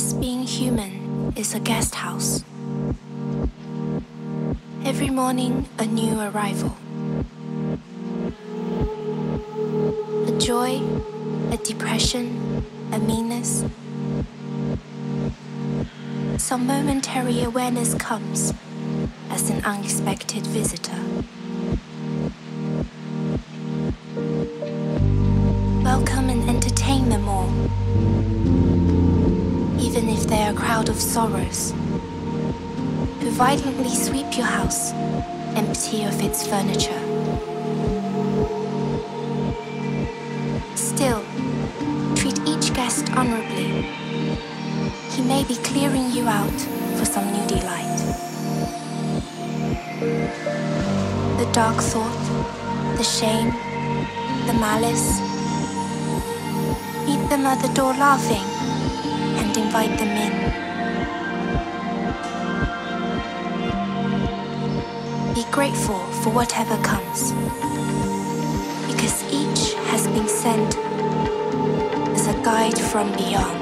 This being human is a guest house. Every morning, a new arrival. A joy, a depression, a meanness. Some momentary awareness comes as an unexpected visitor. Crowd of sorrows who violently sweep your house empty of its furniture. Still, treat each guest honorably. He may be clearing you out for some new delight. The dark thought, the shame, the malice. Meet them at the door laughing and invite them in. Grateful for whatever comes, because each has been sent as a guide from beyond.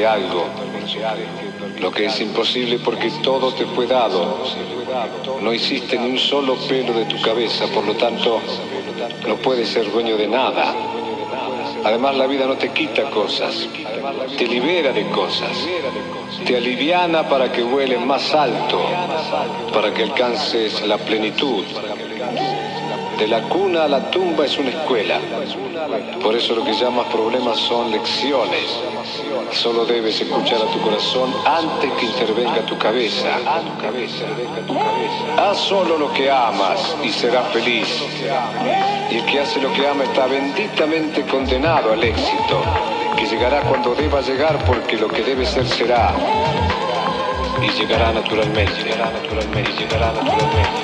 Algo, lo que es imposible porque todo te fue dado. No hiciste ni un solo pelo de tu cabeza, por lo tanto, no puedes ser dueño de nada. Además, la vida no te quita cosas, te libera de cosas, te aliviana para que vueles más alto, para que alcances la plenitud. De la cuna a la tumba es una escuela. Por eso lo que llamas problemas son lecciones. Solo debes escuchar a tu corazón antes que intervenga tu cabeza. Haz solo lo que amas y serás feliz. Y el que hace lo que ama está benditamente condenado al éxito, que llegará cuando deba llegar porque lo que debe ser será. Y llegará naturalmente, llegará naturalmente, llegará naturalmente.